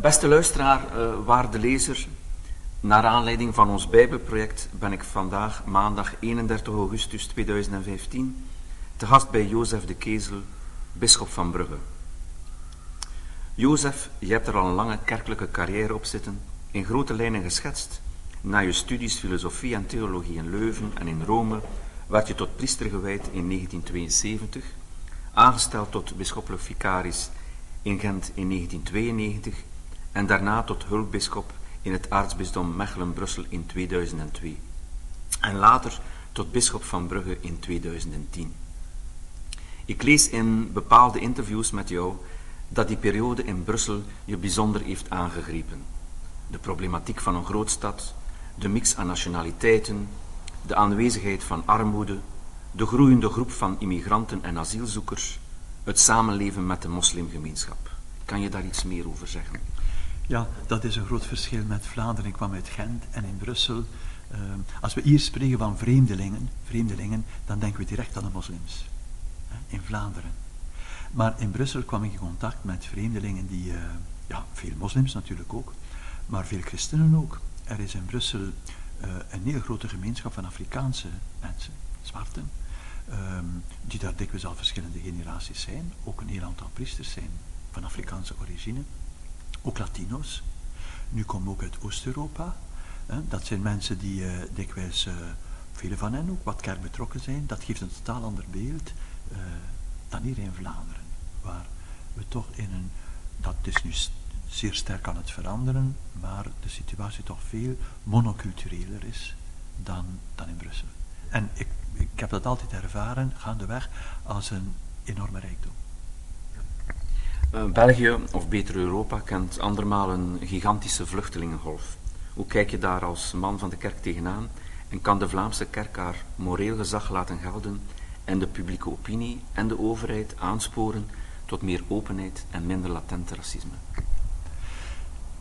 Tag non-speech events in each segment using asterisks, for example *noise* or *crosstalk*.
Beste luisteraar, uh, waarde lezer, naar aanleiding van ons Bijbelproject ben ik vandaag, maandag 31 augustus 2015, te gast bij Jozef de Kezel, bisschop van Brugge. Jozef, je hebt er al een lange kerkelijke carrière op zitten, in grote lijnen geschetst. Na je studies filosofie en theologie in Leuven en in Rome werd je tot priester gewijd in 1972, aangesteld tot bisschoppelijk vicaris in Gent in 1992 en daarna tot hulpbisschop in het aartsbisdom Mechelen-Brussel in 2002 en later tot bisschop van Brugge in 2010. Ik lees in bepaalde interviews met jou dat die periode in Brussel je bijzonder heeft aangegrepen. De problematiek van een grootstad, de mix aan nationaliteiten, de aanwezigheid van armoede, de groeiende groep van immigranten en asielzoekers, het samenleven met de moslimgemeenschap. Kan je daar iets meer over zeggen? Ja, dat is een groot verschil met Vlaanderen. Ik kwam uit Gent en in Brussel. Uh, als we hier spreken van vreemdelingen, vreemdelingen, dan denken we direct aan de moslims. In Vlaanderen. Maar in Brussel kwam ik in contact met vreemdelingen die, uh, ja, veel moslims natuurlijk ook, maar veel christenen ook. Er is in Brussel uh, een hele grote gemeenschap van Afrikaanse mensen, zwarten, um, die daar dikwijls al verschillende generaties zijn. Ook een heel aantal priesters zijn van Afrikaanse origine ook Latino's. Nu komen ook uit Oost-Europa. Dat zijn mensen die uh, dikwijls, uh, vele van hen ook, wat kerk betrokken zijn. Dat geeft een totaal ander beeld uh, dan hier in Vlaanderen. Waar we toch in een, dat is nu zeer sterk aan het veranderen, maar de situatie toch veel monocultureler is dan, dan in Brussel. En ik, ik heb dat altijd ervaren, gaandeweg, als een enorme rijkdom. Uh, België, of beter Europa, kent andermaal een gigantische vluchtelingengolf. Hoe kijk je daar als man van de kerk tegenaan en kan de Vlaamse kerk haar moreel gezag laten gelden en de publieke opinie en de overheid aansporen tot meer openheid en minder latent racisme?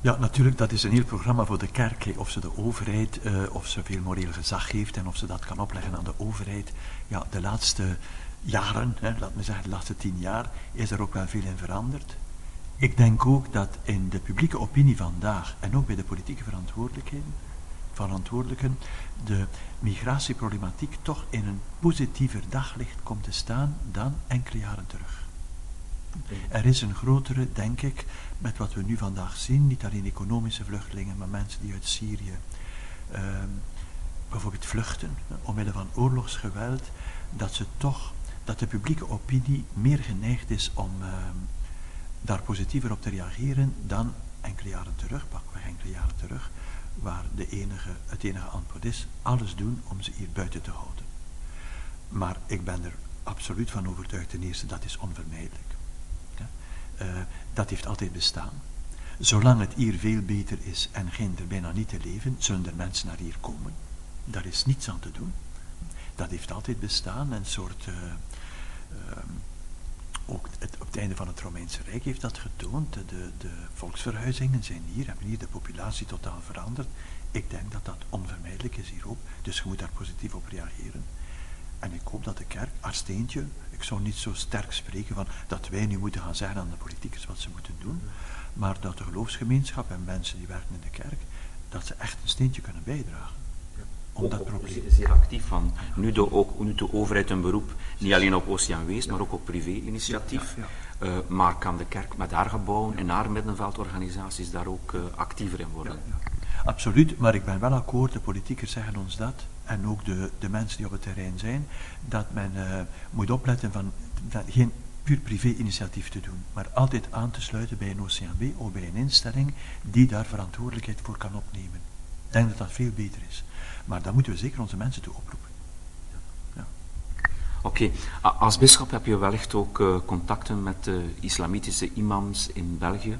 Ja, natuurlijk, dat is een heel programma voor de kerk. Of ze de overheid, uh, of ze veel moreel gezag heeft en of ze dat kan opleggen aan de overheid. Ja, de laatste jaren, hè, laat me zeggen de laatste tien jaar, is er ook wel veel in veranderd. Ik denk ook dat in de publieke opinie vandaag en ook bij de politieke verantwoordelijkheden, verantwoordelijken de migratieproblematiek toch in een positiever daglicht komt te staan dan enkele jaren terug. Er is een grotere, denk ik, met wat we nu vandaag zien, niet alleen economische vluchtelingen, maar mensen die uit Syrië uh, bijvoorbeeld vluchten, omwille van oorlogsgeweld, dat ze toch dat de publieke opinie meer geneigd is om uh, daar positiever op te reageren dan enkele jaren terug, pakweg enkele jaren terug, waar de enige, het enige antwoord is alles doen om ze hier buiten te houden. Maar ik ben er absoluut van overtuigd, ten eerste, dat is onvermijdelijk. Ja? Uh, dat heeft altijd bestaan. Zolang het hier veel beter is en geen er bijna niet te leven, zullen er mensen naar hier komen. Daar is niets aan te doen. Dat heeft altijd bestaan, een soort Ehm, ook het, op het einde van het Romeinse Rijk heeft dat getoond. De, de volksverhuizingen zijn hier, hebben hier de populatie totaal veranderd. Ik denk dat dat onvermijdelijk is hier ook. Dus je moet daar positief op reageren. En ik hoop dat de kerk, haar steentje, ik zou niet zo sterk spreken van dat wij nu moeten gaan zeggen aan de politiekers wat ze moeten doen, maar dat de geloofsgemeenschap en mensen die werken in de kerk, dat ze echt een steentje kunnen bijdragen om dat probleem. Zeer actief van. Nu doet ook, nu de overheid een beroep, niet alleen op Oceaan Wees, maar ook op privé-initiatief. Uh, maar kan de kerk met haar gebouwen en haar middenveldorganisaties daar ook uh, actiever in worden? Absoluut, maar ik ben wel akkoord, de politiekers zeggen ons dat, en ook de, de mensen die op het terrein zijn, dat men uh, moet opletten van dat geen puur privé-initiatief te doen, maar altijd aan te sluiten bij een OCMW of bij een instelling die daar verantwoordelijkheid voor kan opnemen. Ik denk dat dat veel beter is. Maar daar moeten we zeker onze mensen toe oproepen. Ja. Oké, als bischop heb je wellicht ook uh, contacten met de islamitische imams in België.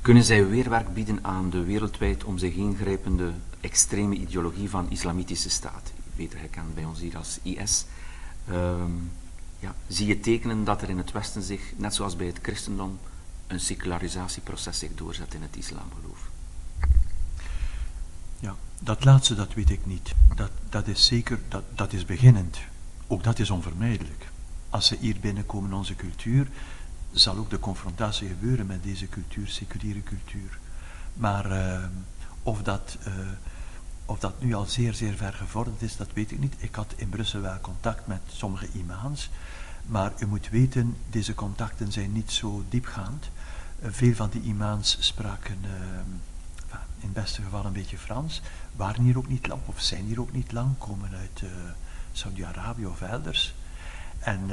Kunnen zij weerwerk bieden aan de wereldwijd om zich heen grijpende extreme ideologie van islamitische staat? Beter gekend bij ons hier als IS. Um, ja, zie je tekenen dat er in het Westen zich, net zoals bij het christendom, een secularisatieproces zich doorzet in het islamgeloof? Ja, dat laatste, dat weet ik niet. Dat, dat is zeker, dat, dat is beginnend. Ook dat is onvermijdelijk. Als ze hier binnenkomen in onze cultuur, zal ook de confrontatie gebeuren met deze cultuur, seculiere cultuur. Maar uh, of, dat, uh, of dat nu al zeer, zeer ver gevorderd is, dat weet ik niet. Ik had in Brussel wel contact met sommige imams, maar u moet weten, deze contacten zijn niet zo diepgaand. Veel van die imams spraken in het beste geval een beetje Frans, waren hier ook niet lang, of zijn hier ook niet lang, komen uit Saudi-Arabië of elders. En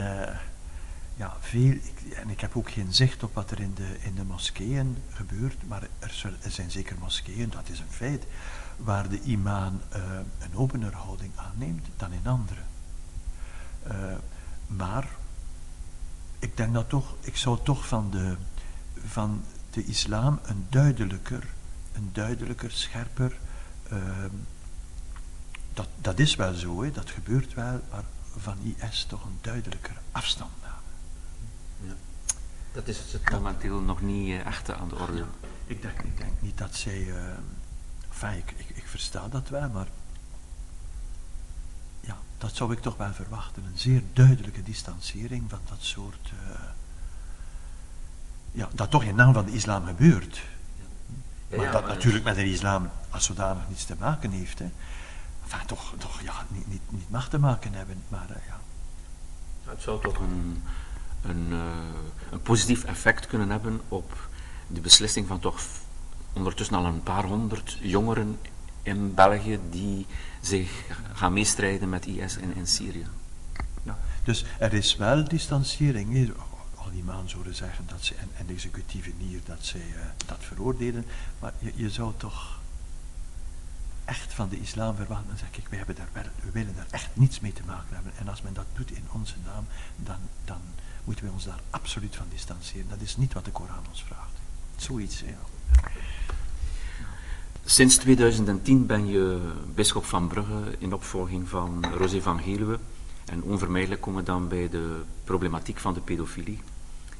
ja, veel, en ik heb ook geen zicht op wat er in de, in de moskeeën gebeurt, maar er, zijn zeker moskeeën, dat is een feit, waar de imam uh, een opener houding aanneemt dan in andere. Maar ik denk dat toch, ik zou toch van de, van de islam een duidelijker, een duidelijker, scherper, uh, dat, dat is wel zo, hè, dat gebeurt wel, maar van IS toch een duidelijker afstand. Ja. Dat is het momenteel nog niet uh, echt aan de orde. Ik denk, ik denk niet dat zij. Uh, enfin, ik, ik, ik, versta dat wel, maar. Ja, dat zou ik toch wel verwachten. Een zeer duidelijke distanciering van dat soort. Uh, ja, dat toch in naam van de islam gebeurt. Maar dat natuurlijk met de islam als zodanig niets te maken heeft. Hè. Enfin, toch, toch ja, niet, niet, niet mag te maken hebben, maar ja. Het zou toch een een, uh, een positief effect kunnen hebben op de beslissing van toch ondertussen al een paar honderd jongeren in België die zich gaan meestrijden met IS in, in Syrië. Ja, dus er is wel distanciering. Al die maan zouden zeggen dat ze, en, de executieve hier, dat zij uh, dat veroordelen. Maar je, je zou toch echt van de islam verwachten en zeggen, kijk, wij hebben daar wel, we willen daar echt niets mee te maken hebben. En als men dat doet in onze naam, dan, dan moeten we ons daar absoluut van distancieren. Dat is niet wat de Koran ons vraagt. Zoiets, ja. Sinds 2010 ben je bischop van Brugge in opvolging van Rosé van Geluwe. En onvermijdelijk komen we dan bij de problematiek van de pedofilie.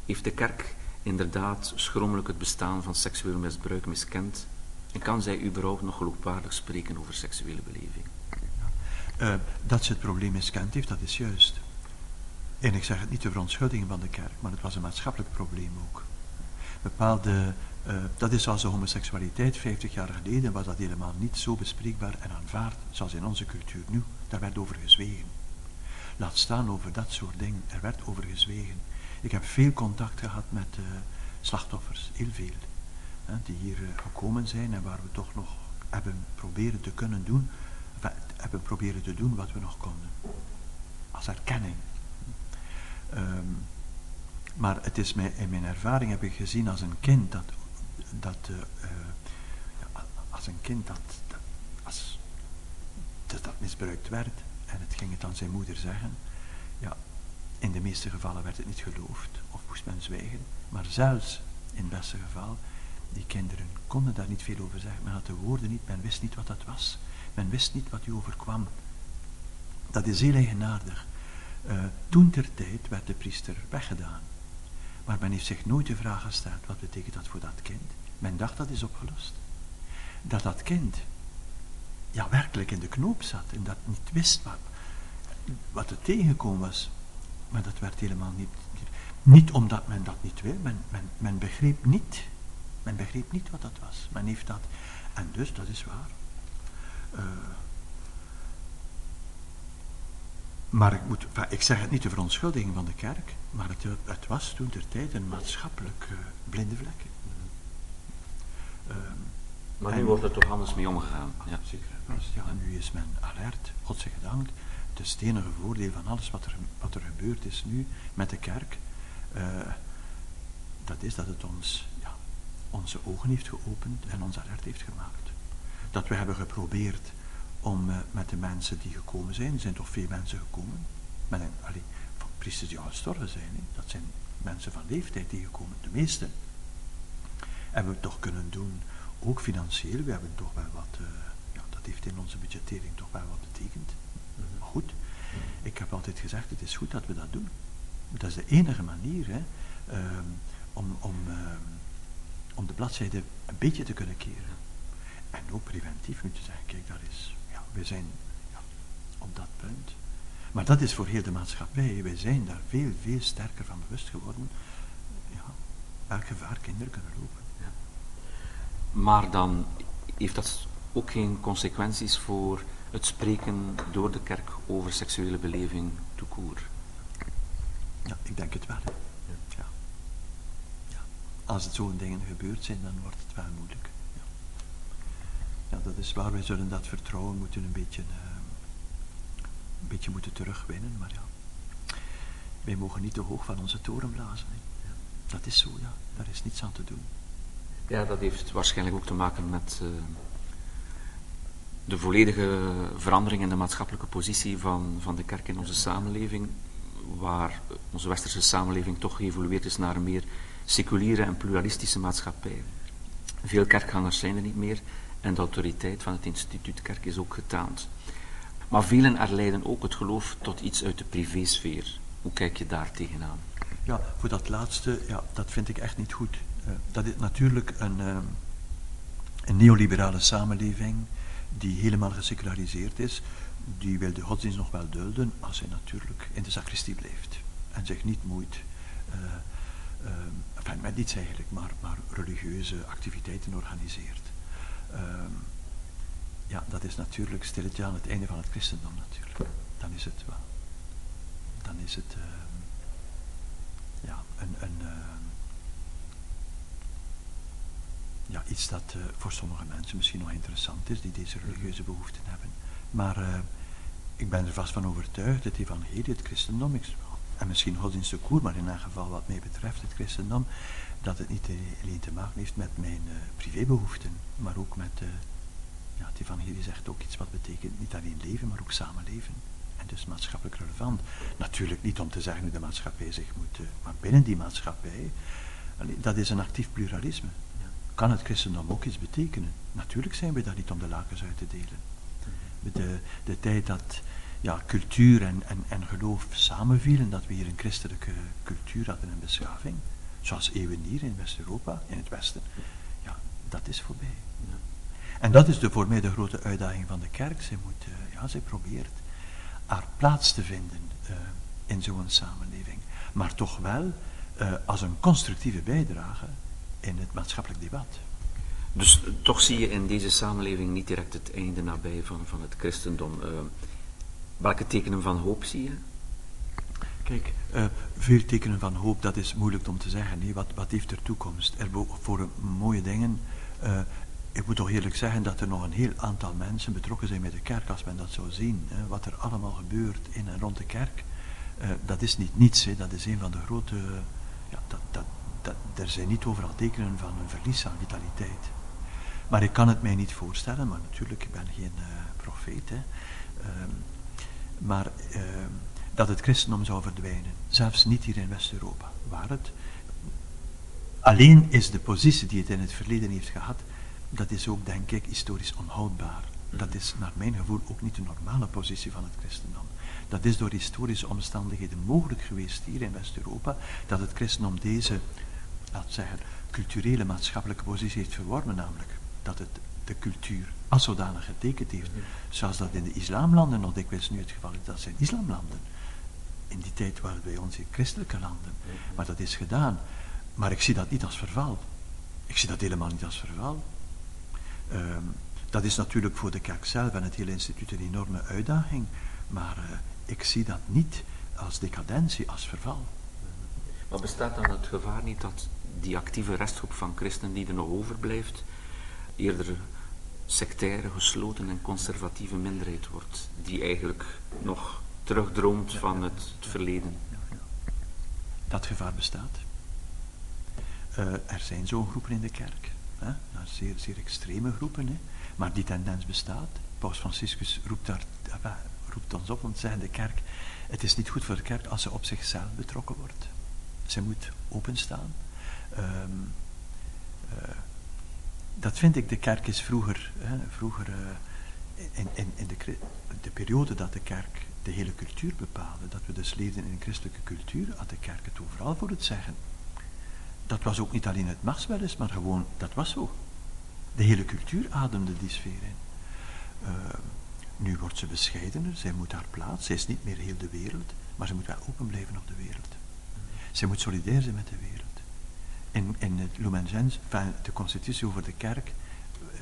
Heeft de kerk inderdaad schromelijk het bestaan van seksueel misbruik miskend? En kan zij überhaupt nog geloofwaardig spreken over seksuele beleving? Uh, dat ze het probleem miskend heeft, dat is juist. En ik zeg het niet de verontschuldiging van de kerk, maar het was een maatschappelijk probleem ook. Bepaalde, uh, dat is zoals de homoseksualiteit 50 jaar geleden, was dat helemaal niet zo bespreekbaar en aanvaard zoals in onze cultuur nu. Daar werd over gezwegen. Laat staan over dat soort dingen, er werd over gezwegen. Ik heb veel contact gehad met uh, slachtoffers, heel veel, hè, die hier uh, gekomen zijn en waar we toch nog hebben proberen te kunnen doen, hebben proberen te doen wat we nog konden. Als erkenning. Um, maar het is mij, in mijn ervaring heb ik gezien als een kind dat, dat ja, als een kind dat, dat als dat, dat misbruikt werd en het ging het aan zijn moeder zeggen, ja, in de meeste gevallen werd het niet geloofd of moest men zwijgen, maar zelfs in het beste geval, die kinderen konden daar niet veel over zeggen, men had de woorden niet, men wist niet wat dat was, men wist niet wat u overkwam. Dat is heel eigenaardig. Uh, toen ter tijd werd de priester weggedaan. Maar men heeft zich nooit de vraag gesteld, wat betekent dat voor dat kind? Men dacht dat is opgelost. Dat dat kind ja, werkelijk in de knoop zat en dat niet wist wat, wat er tegengekomen was. Maar dat werd helemaal niet. Niet omdat men dat niet wil, men, men, men begreep niet. Men begreep niet wat dat was. Men heeft dat. En dus, dat is waar. Uh, Maar ik, moet, ik zeg het niet de verontschuldiging van de kerk, maar het, het was toen ter tijd een maatschappelijk uh, blinde vlek. Uh, maar nu wordt er toch anders mee omgegaan. Ja, zeker. Ja, nu is men alert, God zich gedankt. Het is het enige voordeel van alles wat er, wat er gebeurd is nu met de kerk. Uh, dat is dat het ons ja, onze ogen heeft geopend en ons alert heeft gemaakt. Dat we hebben geprobeerd om uh, met de mensen die gekomen zijn, er zijn toch veel mensen gekomen, met een, van priesters die al gestorven zijn, dat zijn mensen van leeftijd die gekomen, de meeste. Hebben we toch kunnen doen, ook financieel, we hebben toch wel wat, uh, ja, dat heeft in onze budgettering toch wel wat betekend. Goed, ik heb altijd gezegd, het is goed dat we dat doen. Dat is de enige manier hè, um, om, om, um, om de bladzijde een beetje te kunnen keren. En ook preventief nu te zeggen, kijk, daar is we zijn ja, op dat punt. Maar dat is voor heel de maatschappij. Wij zijn daar veel, veel sterker van bewust geworden. Ja, elk gevaar kinderen kunnen lopen. Ja. Maar dan heeft dat ook geen consequenties voor het spreken door de kerk over seksuele beleving toekoer? Ja, ik denk het wel. Ja. ja. Als het zo'n dingen gebeurd zijn, dan wordt het wel moeilijk. Ja. ja, dat is waar. Wij zullen dat vertrouwen moeten een beetje, uh, een beetje moeten terugwinnen. Maar ja, wij mogen niet te hoog van onze toren blazen. Hè. Dat is zo, ja. Daar is niets aan te doen. Ja, dat heeft waarschijnlijk ook te maken met uh, de volledige verandering in de maatschappelijke positie van, van de kerk in onze samenleving, waar onze westerse samenleving toch geëvolueerd is naar een meer seculiere en pluralistische maatschappij. Veel kerkgangers zijn er niet meer en de autoriteit van het instituut kerk is ook getaand. Maar velen erleiden ook het geloof tot iets uit de privésfeer. Hoe kijk je daar tegenaan? Ja, voor dat laatste, ja, dat vind ik echt niet goed. Uh, dat is natuurlijk een, uh, een neoliberale samenleving die helemaal geseculariseerd is, die wil de godsdienst nog wel dulden als hij natuurlijk in de sacristie blijft en zich niet moeit, uh, uh, met niets eigenlijk, maar, maar religieuze activiteiten organiseert. Uh, ja, dat is natuurlijk stilletje aan het einde van het christendom natuurlijk. Dan is het wel. Dan is het ehm, ja, een, een ja, iets dat uh, voor sommige mensen misschien nog interessant is, die deze religieuze behoeften hebben. Maar uh, ik ben er vast van overtuigd, het evangelie, het christendom, ik, en misschien godsdienst koer, maar in elk geval wat mij betreft het christendom, dat het niet alleen te maken heeft met mijn uh, privébehoeften, maar ook met, ja, het evangelie zegt ook iets wat betekent niet alleen leven, maar ook samenleven. En dus maatschappelijk relevant. Natuurlijk niet om te zeggen hoe de maatschappij zich moet, maar binnen die maatschappij, dat is een actief pluralisme. Kan het christendom ook iets betekenen? Natuurlijk zijn we daar niet om de lakens uit te delen. De, de tijd dat ja, cultuur en, en, en geloof samenvielen, dat we hier een christelijke cultuur hadden en beschaving, zoals eeuwen hier in West-Europa, in het Westen, ja, dat is voorbij. Ja. En dat is de, voor mij de grote uitdaging van de kerk. Zij, moet, uh, ja, zij probeert haar plaats te vinden uh, in zo'n samenleving, maar toch wel uh, als een constructieve bijdrage in het maatschappelijk debat. Dus toch zie je in deze samenleving niet direct het einde nabij van, van het christendom. Uh, welke tekenen van hoop zie je? Kijk, uh, veel tekenen van hoop, dat is moeilijk om te zeggen. Nee, wat, wat heeft er toekomst? Er voor mooie dingen. Uh, ik moet toch eerlijk zeggen dat er nog een heel aantal mensen betrokken zijn met de kerk, als men dat zou zien. Hè, wat er allemaal gebeurt in en rond de kerk. dat is niet niets, hè, dat is een van de grote. Ja, dat, dat, dat, er zijn niet overal tekenen van een verlies aan vitaliteit. Maar ik kan het mij niet voorstellen, maar natuurlijk, ik ben geen uh, profeet. Hè. Uh, maar uh, dat het christendom zou verdwijnen, zelfs niet hier in West-Europa, waar het. Alleen is de positie die het in het verleden heeft gehad, dat is ook, denk ik, historisch onhoudbaar. Dat is naar mijn gevoel ook niet de normale positie van het christendom. Dat is door historische omstandigheden mogelijk geweest hier in West-Europa, dat het christendom deze laat zeggen, culturele maatschappelijke positie heeft verworven, namelijk dat het de cultuur als zodanig getekend heeft, zoals dat in de islamlanden nog dikwijls nu het geval is, dat zijn islamlanden. In die tijd waren het bij ons in christelijke landen, maar dat is gedaan. Maar ik zie dat niet als verval. Ik zie dat helemaal niet als verval. Um, dat is natuurlijk voor de kerk zelf en het hele instituut een enorme uitdaging, maar uh, ik zie dat niet als decadentie, als verval. Maar bestaat dan het gevaar niet dat die actieve restgroep van christenen die er nog overblijft, eerder sectaire, gesloten en conservatieve minderheid wordt, die eigenlijk nog terugdroomt van het, het verleden. Dat gevaar bestaat. Uh, er zijn zo'n groepen in de kerk, hè? Nou, zeer, zeer extreme groepen, hè? maar die tendens bestaat. Paus Franciscus roept, daar, roept ons op om te zeggen, de kerk, het is niet goed voor de kerk als ze op zichzelf betrokken wordt. Ze moet openstaan. Um, uh, dat vind ik, de kerk is vroeger, hè, vroeger uh, in, in, in de, de, periode dat de kerk de hele cultuur bepaalde, dat we dus leefden in een christelijke cultuur, had de kerk het overal voor het zeggen. Dat was ook niet alleen het mars wel eens, maar gewoon, dat was zo. De hele cultuur ademde die sfeer in. Uh, nu wordt ze bescheidener, zij moet haar plaats, zij is niet meer heel de wereld, maar ze moet wel open blijven op de wereld. Zij moet solidair zijn met de wereld. in, in het Lumen Gentium, de constitutie over de kerk,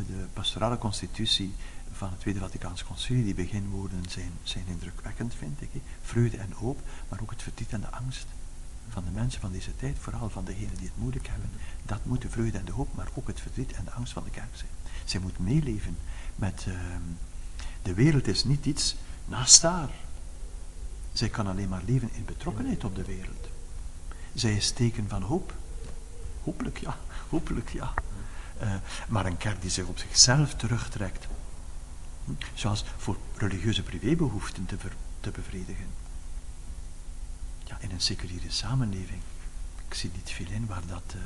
de pastorale constitutie van het Tweede Vaticaanse Concilie, die beginwoorden zijn, zijn indrukwekkend, vind ik. Vreugde en hoop, maar ook het verdriet en de angst van de mensen van deze tijd, vooral van degenen die het moeilijk hebben. Dat moet de vreugde en de hoop, maar ook het verdriet en de angst van de kerk zijn. Zij moet meeleven met uh, de wereld is niet iets naast haar. Zij kan alleen maar leven in betrokkenheid op de wereld. Zij is teken van hoop. Hopelijk ja, hopelijk ja. Uh, maar een kerk die zich op zichzelf terugtrekt, zoals voor religieuze privébehoeften te, te bevredigen. Ja, in een seculiere samenleving. Ik zie niet veel in waar dat uh,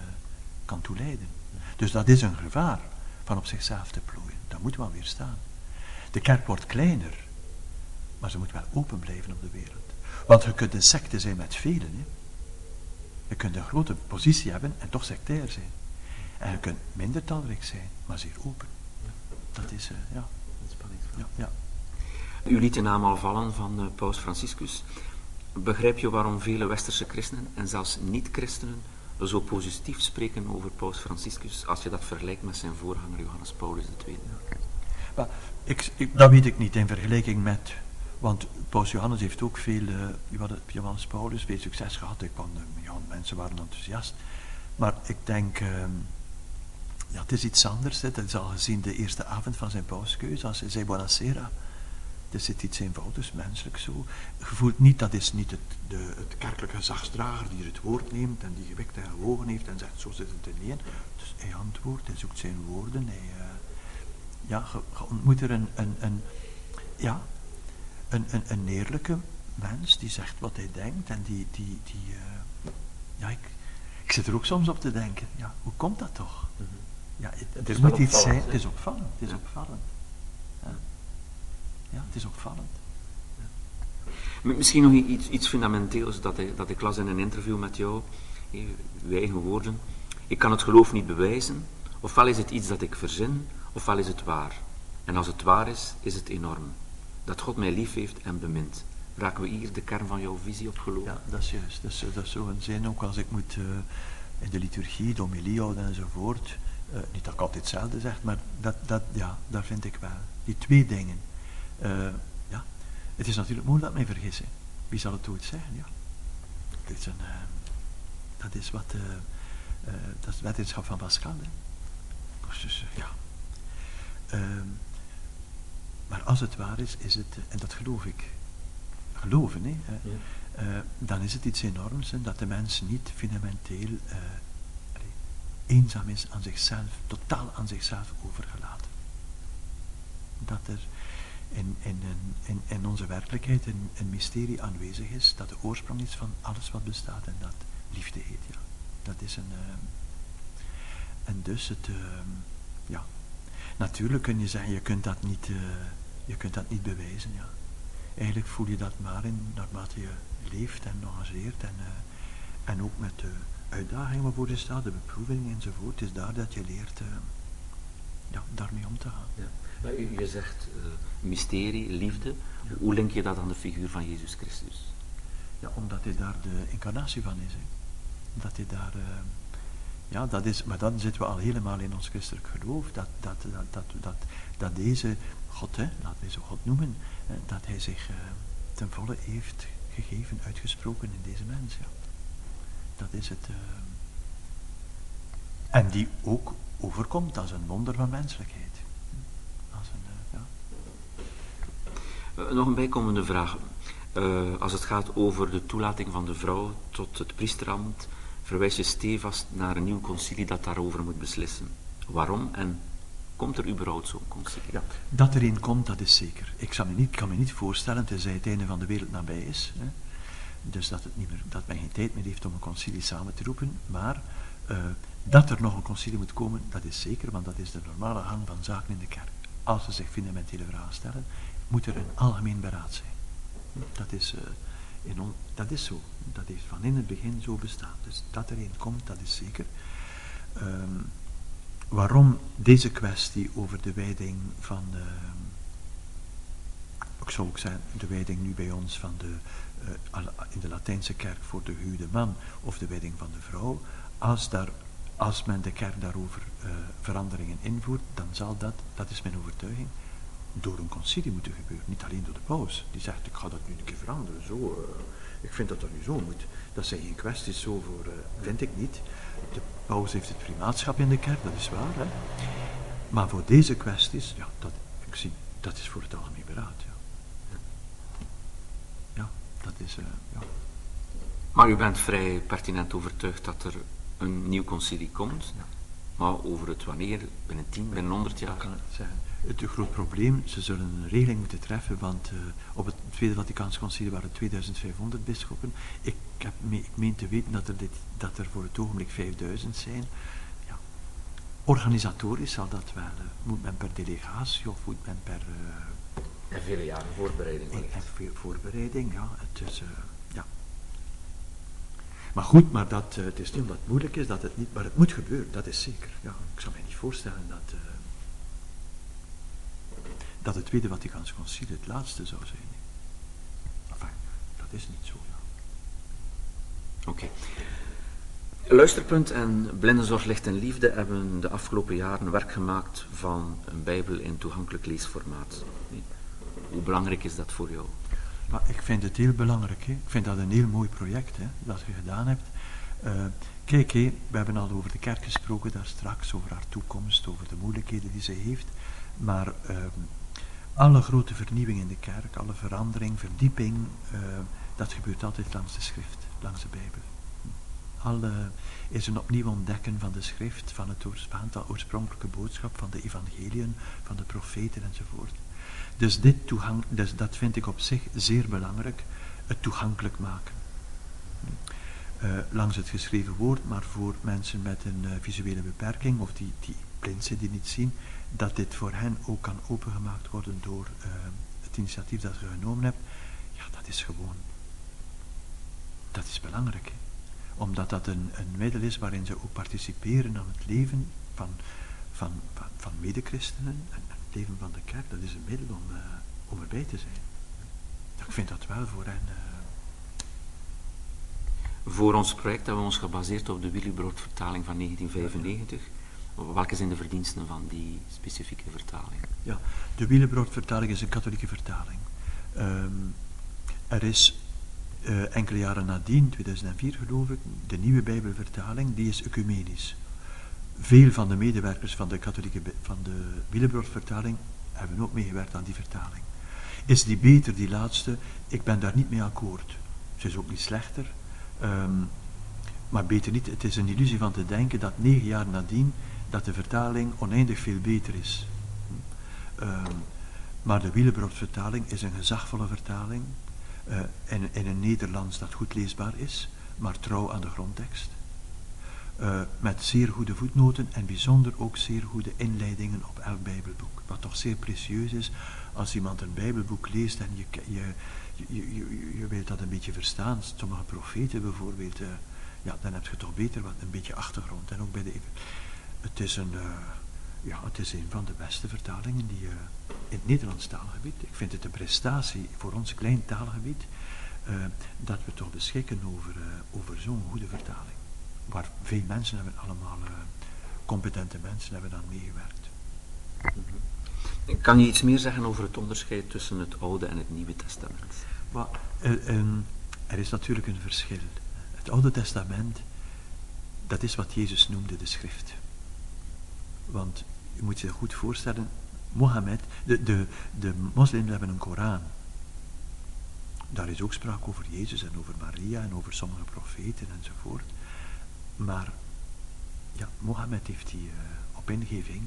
kan toe leiden. Dus dat is een gevaar van op zichzelf te plooien. Dat moet wel weerstaan. De kerk wordt kleiner, maar ze moet wel open blijven op de wereld. Want je kunt een secte zijn met velen. Hè. Je kunt een grote positie hebben en toch sectair zijn. En je kunt minder talrijk zijn, maar zeer open. Dat is, uh, ja. Ja, ja. U liet de naam al vallen van uh, Paus Franciscus. Begrijp je waarom vele westerse christenen en zelfs niet-christenen zo positief spreken over Paus Franciscus als je dat vergelijkt met zijn voorganger Johannes Paulus II? Maar, ik, ik, dat weet ik niet in vergelijking met. Want Paus Johannes heeft ook veel. Uh, Johannes Paulus veel succes gehad. Ik kwam, ja, mensen waren enthousiast. Maar ik denk. Uh, ja, het is iets anders. Het is al gezien de eerste avond van zijn pauskeuze. Als hij zei Buonasera. Er zit iets eenvoudigs, menselijk zo. Je voelt niet, dat is niet het, de, het kerkelijke gezagsdrager die het woord neemt en die gewikt en gewogen heeft en zegt, zo zit het in één. Dus hij antwoordt, hij zoekt zijn woorden, hij, uh, ja, je, ontmoet er een, een, een ja, een, een, een eerlijke mens die zegt wat hij denkt en die, die, die uh, ja, ik, ik zit er ook soms op te denken, ja, hoe komt dat toch? Mm -hmm. Ja, het, er moet iets zijn, het is opvallend, het is ja. opvallend. Ja. ja, het is opvallend. Misschien nog iets, iets fundamenteels dat ik, dat ik las in een interview met jou, uw eigen woorden. Ik kan het geloof niet bewijzen, ofwel is het iets dat ik verzin, ofwel is het waar. En als het waar is, is het enorm. Dat God mij lief heeft en bemint. Raken we hier de kern van jouw visie op geloof? Ja, dat is juist. Dat is, dat is zo een zin ook als ik moet uh, in de liturgie, de homilie houden enzovoort. Uh, niet dat ik altijd hetzelfde zeg, maar dat, dat, ja, daar vind ik wel. Die twee dingen. Uh, ja, het is natuurlijk moeilijk dat mij vergissen. Wie zal het ooit zeggen? Ja. Dat is, een, dat is wat, dat is wetenschap van Pascal. Dus, ja. Uh, maar als het waar is, is het, en dat geloof ik, geloven, hè, ja. uh, dan is het iets enorms en dat de mens niet fundamenteel uh, eenzaam is aan zichzelf, totaal aan zichzelf overgelaten. Dat er in, in, in, in onze werkelijkheid een, een mysterie aanwezig is, dat de oorsprong is van alles wat bestaat en dat liefde heet. Ja. Dat is een. Uh, en dus het. ja, Natuurlijk kun je zeggen, je kunt dat niet, uh, je kunt dat niet bewijzen. Ja. Eigenlijk voel je dat maar in naarmate je leeft en engageert en, uh, en ook met de uitdagingen waarvoor je staat, de beproevingen enzovoort. Het is daar dat je leert uh, ja, daarmee om te gaan. Ja. Maar u, je zegt mysterie, liefde. Ja. Hoe link je dat aan de figuur van Jezus Christus? Ja, omdat hij daar de incarnatie van is. Hè. Dat hij daar ja, dat is, maar dan zitten we al helemaal in ons christelijk geloof, dat, dat, dat, dat, dat, deze God, hè, laten we zo God noemen, dat hij zich uh, ten volle heeft gegeven, uitgesproken in deze mens. Ja. Dat is het. Uh, en die ook overkomt als een wonder van menselijkheid. Als een, ja. Nog een bijkomende vraag. als het gaat over de toelating van de vrouw tot het priesterambt, verwijs je stevast naar een nieuw concilie dat daarover moet beslissen. Waarom en komt er überhaupt zo'n concilie? Ja, dat er een komt, dat is zeker. Ik kan me niet, kan me niet voorstellen, tenzij het einde van de wereld nabij is. Hè. Dus dat, het niet meer, dat men geen tijd meer heeft om een concilie samen te roepen. Maar uh, dat er nog een concilie moet komen, dat is zeker, want dat is de normale gang van zaken in de kerk. Als ze zich fundamentele vragen stellen, moet er een algemeen beraad zijn. Dat is... Uh, dat is zo. Dat heeft van in het begin zo bestaan. Dus dat er een komt, dat is zeker. Um, waarom deze kwestie over de wijding van, uh, ik zou ook zeggen, de wijding nu bij ons van de, uh, in de Latijnse kerk voor de gehuwde man, of de wijding van de vrouw, als daar als men de kerk daarover uh, veranderingen invoert, dan zal dat, dat is mijn overtuiging, door een concilie moeten gebeuren. Niet alleen door de paus. Die zegt, ik ga dat nu een keer veranderen. Zo, uh, ik vind dat dat nu zo moet. Dat zijn geen kwesties zo voor, uh, vind ik niet. De paus heeft het primaatschap in de kerk, dat is waar. Hè? Maar voor deze kwesties, ja, dat, ik zie, dat is voor het algemeen beraad. Ja, ja dat is, ja. Maar u bent vrij pertinent overtuigd dat er een nieuw concilie komt. Ja. Maar over het wanneer, binnen 10, binnen 100 jaar? kan het zeggen. Het groot probleem, ze zullen een regeling moeten treffen, want uh, op het Tweede Vaticaans Concilie waren 2500 bisschoppen. Ik, heb me, ik meen te weten dat er, dit, dat er voor het ogenblik 5000 zijn. Ja. Organisatorisch zal dat wel. Uh, moet men per delegatie of moet men per... Uh, en vele jaren voorbereiding. En, en veel voorbereiding, ja. Het is, maar goed, maar dat, het is niet omdat het moeilijk is dat het niet, maar het moet gebeuren, dat is zeker. Ja, ik zou mij niet voorstellen dat, dat het Tweede Vaticaans Concilie het laatste zou zijn. Enfin, dat is niet zo, ja. Oké. Okay. Luisterpunt en Blindenzorg Licht en Liefde hebben de afgelopen jaren werk gemaakt van een Bijbel in toegankelijk leesformaat. Hoe belangrijk is dat voor jou? Maar ik vind het heel belangrijk. Hè. Ik vind dat een heel mooi project hè, dat je gedaan hebt. Uh, kijk, we hebben al over de kerk gesproken daar straks, over haar toekomst, over de moeilijkheden die ze heeft. Maar uh, alle grote vernieuwing in de kerk, alle verandering, verdieping, uh, dat gebeurt altijd langs de schrift, langs de Bijbel. Alle is een opnieuw ontdekken van de schrift, van het oorspronkelijke boodschap, van de evangeliën, van de profeten enzovoort. Dus, dit toegang, dus dat vind ik op zich zeer belangrijk, het toegankelijk maken. Uh, langs het geschreven woord, maar voor mensen met een uh, visuele beperking of die, die blind zijn, die niet zien, dat dit voor hen ook kan opengemaakt worden door uh, het initiatief dat je genomen hebt. Ja, dat is gewoon, dat is belangrijk. Omdat dat een, een middel is waarin ze ook participeren aan het leven van, van, van, van medechristenen en, leven van de kerk, dat is een middel om, om erbij te zijn. Ik vind dat wel voor hen. Voor ons project hebben we ons gebaseerd op de Willybrood-vertaling van 1995. Welke zijn de verdiensten van die specifieke vertaling? Ja, de Willybrood-vertaling is een katholieke vertaling. Um, er is uh, enkele jaren nadien, 2004 geloof ik, de nieuwe Bijbelvertaling, die is ecumenisch veel van de medewerkers van de katholieke, van de Willebrood-vertaling hebben ook meegewerkt aan die vertaling. Is die beter, die laatste? Ik ben daar niet mee akkoord. Ze is ook niet slechter. Um, maar beter niet. Het is een illusie van te denken dat negen jaar nadien dat de vertaling oneindig veel beter is. Um, maar de Willebrood-vertaling is een gezagvolle vertaling. Uh, in, in een Nederlands dat goed leesbaar is, maar trouw aan de grondtekst. Uh, met zeer goede voetnoten en bijzonder ook zeer goede inleidingen op elk Bijbelboek. Wat toch zeer precieus is als iemand een Bijbelboek leest en je, je, je, je, je wilt dat een beetje verstaan. Sommige profeten bijvoorbeeld, uh, ja, dan heb je toch beter wat een beetje achtergrond. En ook bij de. Het is een, uh, ja, het is een van de beste vertalingen die in het Nederlands taalgebied. Ik vind het een prestatie voor ons klein taalgebied dat we toch beschikken over, over zo'n goede vertaling waar veel mensen hebben, allemaal competente mensen hebben aan meegewerkt. Mhm. Kan je iets meer zeggen over het onderscheid tussen het Oude en het Nieuwe Testament? Uh, um, er is natuurlijk een verschil. Het Oude Testament, dat is wat Jezus noemde de schrift. Want je moet je goed voorstellen, Mohammed, de, de, de moslims hebben een Koran. Daar is ook sprake over Jezus en over Maria en over sommige profeten enzovoort. Maar ja, Mohammed heeft die uh, op ingeving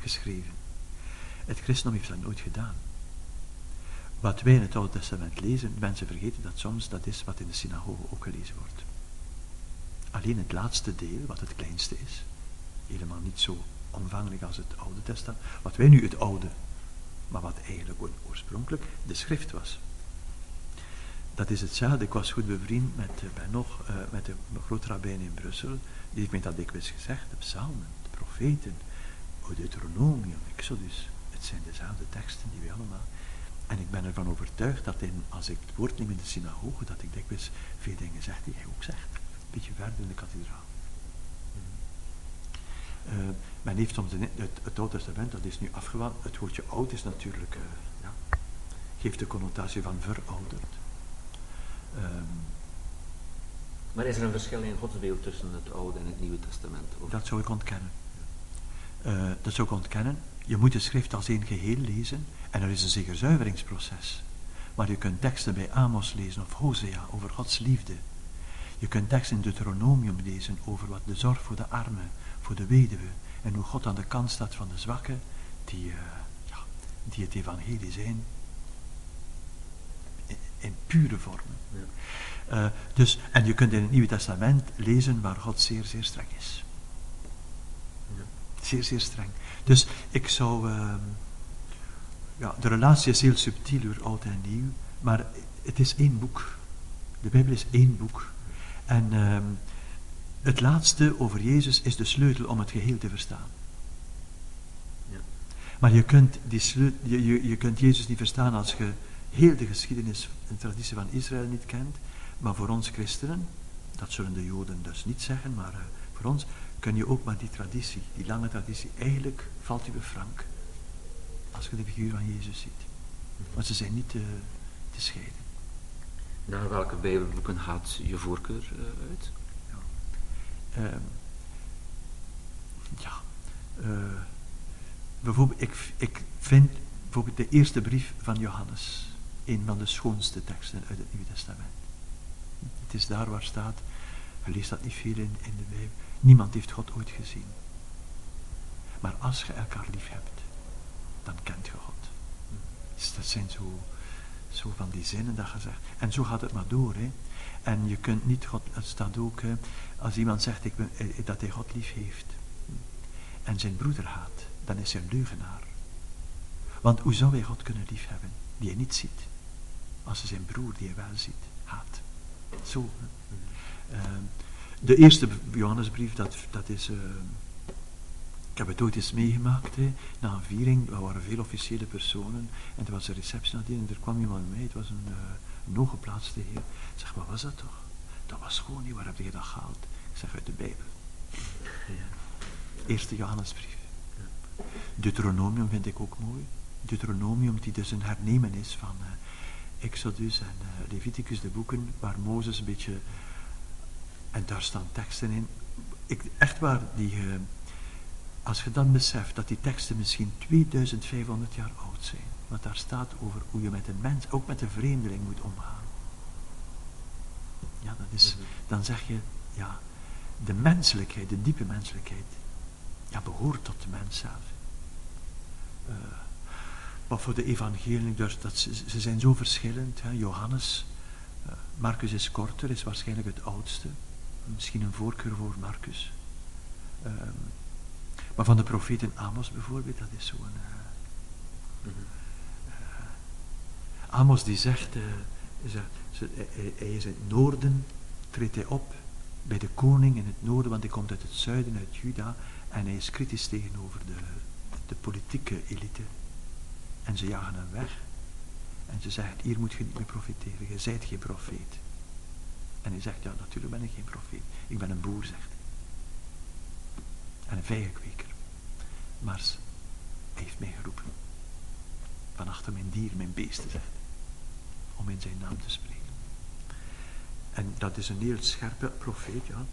geschreven. Het christendom heeft dat nooit gedaan. Wat wij in het Oude Testament lezen, mensen vergeten dat soms, dat is wat in de synagoge ook gelezen wordt. Alleen het laatste deel, wat het kleinste is, helemaal niet zo omvangelijk als het Oude Testament, wat wij nu het Oude, maar wat eigenlijk oorspronkelijk de schrift was dat is hetzelfde. Ik was goed bevriend met, uh, ben nog, uh, met de grootrabbijn in Brussel. Die heeft mij dat dikwijls gezegd. De psalmen, de profeten, Deuteronomium, Exodus. Het zijn dezelfde teksten die we allemaal... En ik ben ervan overtuigd dat in, als ik het woord neem in de synagoge, dat ik dikwijls veel dingen zeg die hij ook zegt. Een beetje verder in de kathedraal. Uh, men heeft soms het, het, het Oude Testament, dat is nu afgewand. Het woordje oud is natuurlijk, uh, ja, geeft de connotatie van verouderd. Um, maar is er een verschil in godsbeeld tussen het Oude en het Nieuwe Testament? Of? Dat zou ik ontkennen. Uh, dat zou ik ontkennen. Je moet de schrift als één geheel lezen en er is een zeker zuiveringsproces. Maar je kunt teksten bij Amos lezen of Hosea over Gods liefde. Je kunt teksten in Deuteronomium lezen over wat de zorg voor de armen, voor de weduwe en hoe God aan de kant staat van de zwakken die, uh, ja, die het evangelie zijn in, in pure vormen. Ja. Uh, dus, en je kunt in het Nieuwe Testament lezen waar God zeer, zeer streng is. Ja. Zeer, zeer streng. Dus ik zou. Uh, ja, de relatie is heel subtiel door oud en nieuw, maar het is één boek. De Bijbel is één boek. En uh, het laatste over Jezus is de sleutel om het geheel te verstaan. Ja. Maar je kunt, die sleutel, je, je, je kunt Jezus niet verstaan als je heel de geschiedenis en traditie van Israël niet kent. Maar voor ons christenen, dat zullen de Joden dus niet zeggen, maar uh, voor ons kun je ook maar die traditie, die lange traditie, eigenlijk valt u frank. Als je de figuur van Jezus ziet. Want ze zijn niet te, te scheiden. Naar welke Bijbelboeken gaat je voorkeur uh, uit? Ja, uh, ja. Uh, bijvoorbeeld, ik, ik vind bijvoorbeeld de eerste brief van Johannes een van de schoonste teksten uit het Nieuwe Testament. Het is daar waar staat, je leest dat niet veel in, in de Bijbel, niemand heeft God ooit gezien. Maar als je elkaar lief hebt, dan kent je God. Dus dat zijn zo, zo van die zinnen dat je zegt. En zo gaat het maar door. Hè. En je kunt niet God, het staat ook, hè, als iemand zegt ik ben, eh, dat hij God lief heeft en zijn broeder haat, dan is hij een leugenaar. Want hoe zou hij God kunnen liefhebben die hij niet ziet, als hij zijn broer die hij wel ziet, haat? Zo. Uh, de eerste Johannesbrief, dat, dat is. Uh, ik heb het ooit eens meegemaakt, hè, na een viering, er waren veel officiële personen, en er was een receptie nadien, en er kwam iemand mee, het was een, uh, heer. Ik zeg, wat was dat toch? Dat was gewoon niet, waar heb je dat gehaald? Ik zeg, uit de Bijbel. Eerste Johannesbrief. Deuteronomium vind ik ook mooi. Deuteronomium, die dus een hernemen is van uh, Exodus en uh, Leviticus, de boeken waar Mozes een beetje. En daar staan teksten in. Ik, echt waar, die, uh, als je dan beseft dat die teksten misschien 2500 jaar oud zijn. Wat daar staat over hoe je met een mens, ook met een vreemdeling moet omgaan. Ja, dat is, mhm. dan zeg je, ja, de menselijkheid, de diepe menselijkheid, ja, behoort tot de mens zelf. Uh, maar voor de evangelie, dus dat, ze, ze zijn zo verschillend. Hè. Johannes, uh, Marcus is korter, is waarschijnlijk het oudste. Misschien een voorkeur voor Marcus. Um, maar van de profeten Amos bijvoorbeeld, dat is zo'n... Uh, uh, Amos die zegt, is er, hij, hij is in het noorden, treedt hij op bij de koning in het noorden, want hij komt uit het zuiden, uit Juda, en hij is kritisch tegenover de, de politieke elite. En ze jagen hem weg. En ze zeggen, hier moet je niet meer profiteren, je zijt geen profeet. En hij zegt, ja natuurlijk ben ik geen profeet. Ik ben een boer, zegt hij. En een vijgenkweker. Maar hij heeft mij geroepen. Van achter mijn dier, mijn beesten, zegt hij. Om in zijn naam te spreken. En dat is een heel scherpe profeet, ja.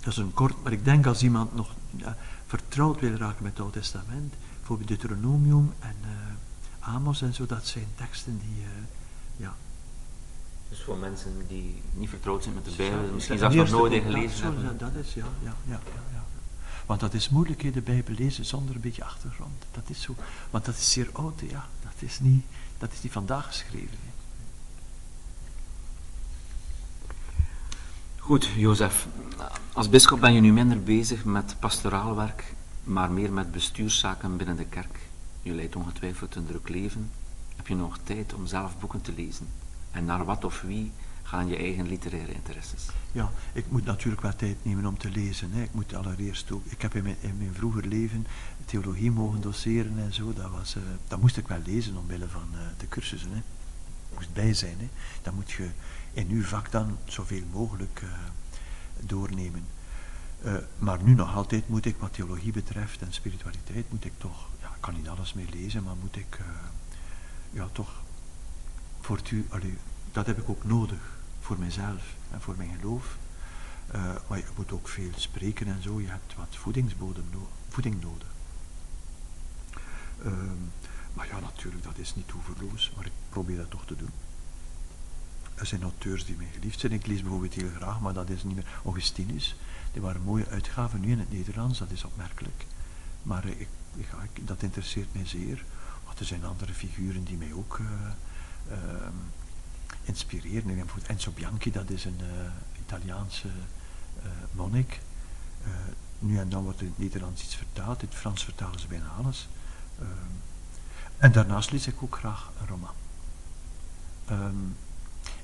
Dat is een kort, maar ik denk als iemand nog ja, vertrouwd wil raken met het Oude Testament, bijvoorbeeld Deuteronomium en uh, Amos en zo, dat zijn teksten die, uh, ja. Dus voor mensen die niet vertrouwd zijn met de Bijbel, misschien zelfs nog nooit gelezen hebben. Ja, dat is, ja, ja, ja, ja, ja. Want dat is moeilijk, in de Bijbel lezen zonder een beetje achtergrond. Dat is zo. Want dat is zeer oud, ja. Dat is niet, dat is niet vandaag geschreven. Goed, Jozef. Als bischop ben je nu minder bezig met pastoraal werk, maar meer met bestuurszaken binnen de kerk. Je leidt ongetwijfeld een druk leven. Heb je nog tijd om zelf boeken te lezen? En naar wat of wie gaan je eigen literaire interesses? Ja, ik moet natuurlijk wel tijd nemen om te lezen. Hè. Ik moet allereerst ook... Ik heb in mijn, in mijn vroeger leven theologie mogen doseren en zo. Dat, was, uh, dat moest ik wel lezen omwille van uh, de cursussen. Hè. Moest bij zijn. Hè. Dan moet je in uw vak dan zoveel mogelijk uh, doornemen. Eh, maar nu nog altijd moet ik, wat theologie betreft en spiritualiteit, moet ik toch, ja, ik kan niet alles meer lezen, maar moet ik, ja, toch, dat heb ik ook nodig voor mijzelf en voor mijn geloof. Uh, maar je moet ook veel spreken en zo, je hebt wat voedingsbodem voeding nodig. Ehm, maar ja, natuurlijk, dat is niet oeverloos, maar ik probeer dat toch te doen. Er zijn auteurs die mij geliefd zijn. Ik lees bijvoorbeeld heel graag, maar dat is niet meer Augustinus. Die waren mooie uitgaven, nu in het Nederlands, dat is opmerkelijk. Maar ik, ik, dat interesseert mij zeer. Want er zijn andere figuren die mij ook uh, uh, inspireren. Bijvoorbeeld Enzo Bianchi, dat is een uh, Italiaanse monnik. nu en dan wordt in het Nederlands iets vertaald, in het Frans vertalen ze bijna alles. Ehm, en daarnaast lees ik ook graag een roman. Um,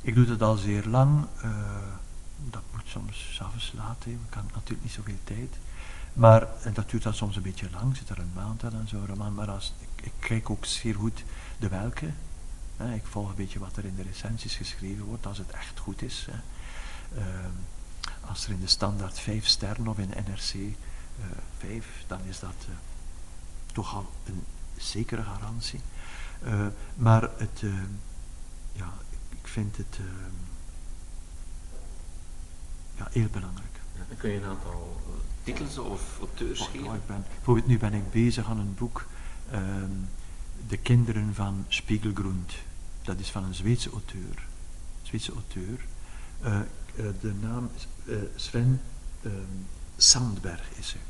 ik doe dat al zeer lang. Dat moet soms s'avonds laat, he. ik heb natuurlijk niet zoveel tijd. Maar dat duurt dan soms een beetje lang, zit er een maand aan en zo roman. Maar als, ik, ik, kijk ook zeer goed de welke. Ik volg een beetje wat er in de recensies geschreven wordt, als het echt goed is. Uh, als er in de standaard vijf sterren of in NRC uh, vijf, dan is dat uh, toch al een zekere garantie. Uh, maar het, ja, ik vind het ja, heel belangrijk. Ja, kun je een aantal titels of auteurs oh, geven? Ik ben, bijvoorbeeld nu ben ik bezig aan een boek, um, De kinderen van Spiegelgrund. Dat is van een Zweedse auteur. Zweedse auteur. Uh, uh, de naam is uh, Sven um, Sandberg is hij.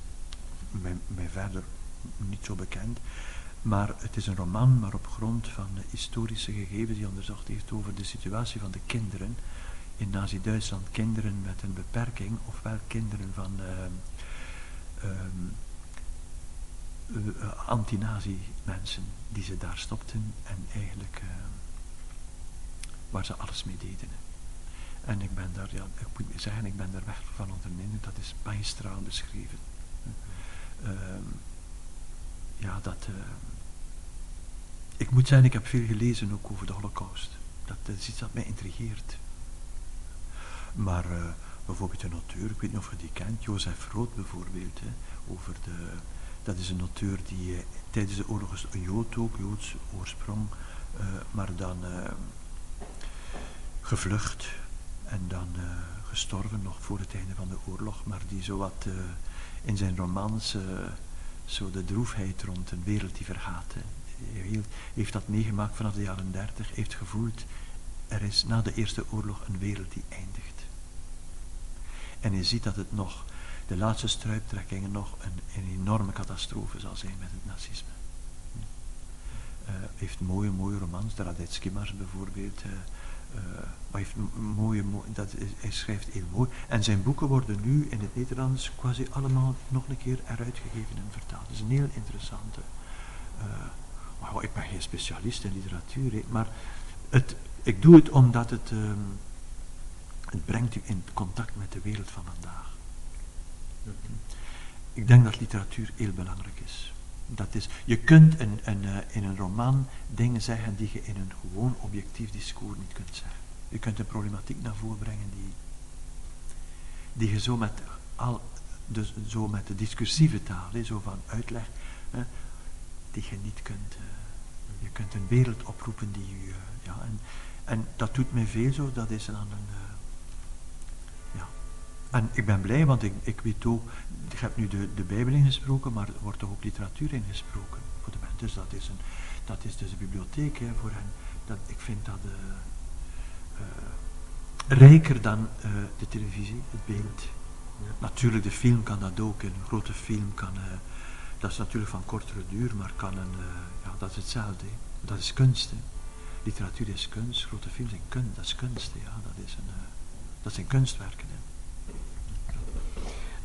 Mij, mij verder niet zo bekend. Maar het is een roman, maar op grond van historische gegevens die onderzocht heeft over de situatie van de kinderen in Nazi-Duitsland. Kinderen met een beperking, ofwel kinderen van uh, uh, anti-nazi-mensen die ze daar stopten en eigenlijk waar ze alles mee deden. En ik ben daar, ja, ik moet zeggen, ik ben daar weg van onder de indruk, dat is magistraal beschreven. Ehm, ja, dat. Uh, ik moet zeggen, ik heb veel gelezen ook over de Holocaust. Dat, dat is iets dat mij intrigeert. Maar uh, bijvoorbeeld een auteur, ik weet niet of je die kent, Jozef Rood bijvoorbeeld. Hè, over de, dat is een auteur die uh, tijdens de oorlog is een Jood ook, Joods oorsprong, uh, maar dan gevlucht en dan gestorven nog voor het einde van de oorlog, maar die zowat in zijn romans zo de droefheid rond een wereld die vergaat. Hij heeft dat meegemaakt vanaf de jaren dertig, heeft gevoeld, er is na de Eerste Oorlog een wereld die eindigt. En je ziet dat het nog, de laatste struiptrekkingen nog een, een enorme catastrofe zal zijn met het nazisme. Uh, heeft mooie, mooie romans, de Mars bijvoorbeeld. Uh, maar heeft mooie, dat hij schrijft heel mooi. En zijn boeken worden nu in het Nederlands quasi allemaal nog een keer eruit gegeven en vertaald. Dat is een heel interessante. maar ik ben geen specialist in literatuur, maar het, ik doe het omdat het, um, het brengt u in contact met de wereld van vandaag. Ik denk dat literatuur heel belangrijk is. Dat is je kunt een, een, uh, in een roman dingen zeggen die je in een gewoon objectief discours niet kunt zeggen. Je kunt een problematiek naar voren brengen die, die je zo met, al, dus, zo met de discursieve taal, he, zo van uitleg, hè, die je niet kunt. Uh, je kunt een wereld oproepen die je. Ja, en, en dat doet mij veel zo, dat is dan een. Ja. En ik ben blij, want ik, ik weet ook, ik heb nu de, de Bijbel ingesproken, maar er wordt toch ook literatuur ingesproken voor de mensen. Dus dat is, een, dat is dus de bibliotheek hè, voor hen. Dat, ik vind dat uh, uh, rijker dan de televisie, het beeld. Ja. Natuurlijk, de film kan dat ook. Een grote film kan, dat is natuurlijk van kortere duur, maar kan een, ja, dat is hetzelfde. Hè. Dat is kunst. Hè. Literatuur is kunst, grote films zijn kunst, dat is kunst. Ja. Dat, is een, dat zijn kunstwerken. Hè.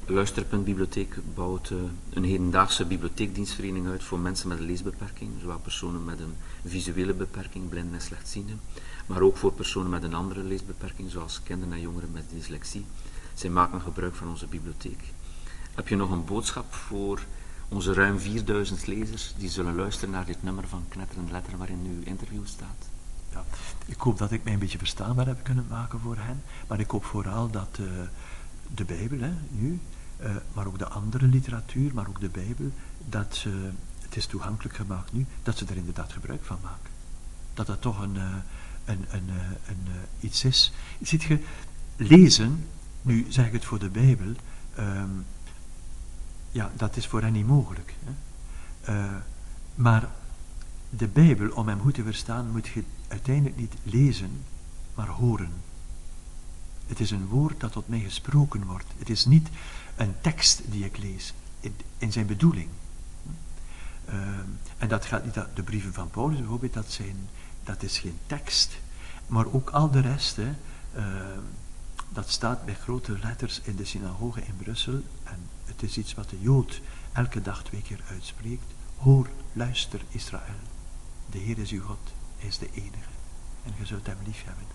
Luisterpunt Bibliotheek bouwt uh, een hedendaagse bibliotheekdienstvereniging uit voor mensen met een leesbeperking, zowel personen met een visuele beperking, blinden en slechtzienden, maar ook voor personen met een andere leesbeperking, zoals kinderen en jongeren met dyslexie. Zij maken gebruik van onze bibliotheek. Heb je nog een boodschap voor onze ruim 4000 lezers die zullen luisteren naar dit nummer van Knetterend Letter waarin uw interview staat? Ja, ik hoop dat ik mij een beetje verstaanbaar heb kunnen maken voor hen, maar ik hoop vooral dat uh, de Bijbel, hè, nu, eh, maar ook de andere literatuur, maar ook de Bijbel, dat ze, het is toegankelijk gemaakt nu, dat ze er inderdaad gebruik van maken. Dat dat toch een, uh, een, een, een, iets is. Ziet je, lezen, nu zeg ik het voor de Bijbel, um, ja, dat is voor hen niet mogelijk. Hè? Maar de Bijbel, om hem goed te verstaan, moet je uiteindelijk niet lezen, maar horen. Het is een woord dat tot mij gesproken wordt. Het is niet een tekst die ik lees, in, zijn bedoeling. Uh, en dat gaat niet, de brieven van Paulus bijvoorbeeld, dat, zijn, dat is geen tekst. Maar ook al de rest, hè, uh, dat staat met grote letters in de synagoge in Brussel. En het is iets wat de Jood elke dag twee keer uitspreekt. Hoor, luister Israël. De Heer is uw God, hij is de enige. En je zult hem lief hebben.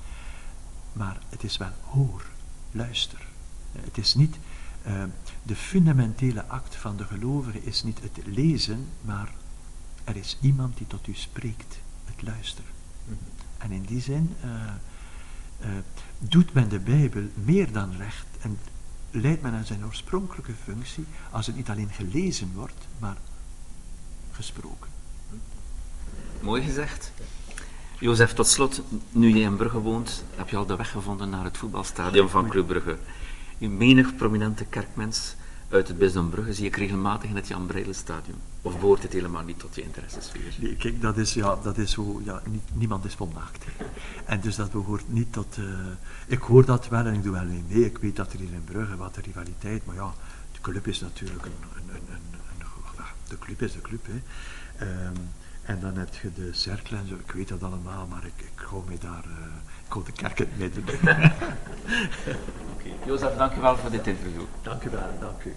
Maar het is wel hoor, luister. Het is niet, uh, de fundamentele act van de gelovige is niet het lezen, maar er is iemand die tot u spreekt, het luisteren. Mm -hmm. En in die zin uh, uh, doet men de Bijbel meer dan recht en leidt men aan zijn oorspronkelijke functie als het niet alleen gelezen wordt, maar gesproken. Mooi gezegd. Jozef, tot slot, nu je in Brugge woont, heb je al de weg gevonden naar het voetbalstadion van Club Brugge. Een menig prominente kerkmens uit het bisdom Brugge zie ik regelmatig in het Jan Stadion. Of behoort het helemaal niet tot je interessesfeer? Nee, kijk, dat is, ja, dat is zo, ja, niet, niemand is volmaakt. *laughs* En dus dat behoort niet tot, uh, ik hoor dat wel en ik doe wel mee mee. Ik weet dat er hier in Brugge wat de rivaliteit, maar ja, de club is natuurlijk een, een, een, een, een de club is de club, hè. Um, en dan heb je de cirkel en zo, ik weet dat allemaal, maar ik, ik hou me daar, uh, ik hou de kerk in het midden. *laughs* okay. Jozef, dank u wel voor dit interview. Dank u wel, dank u.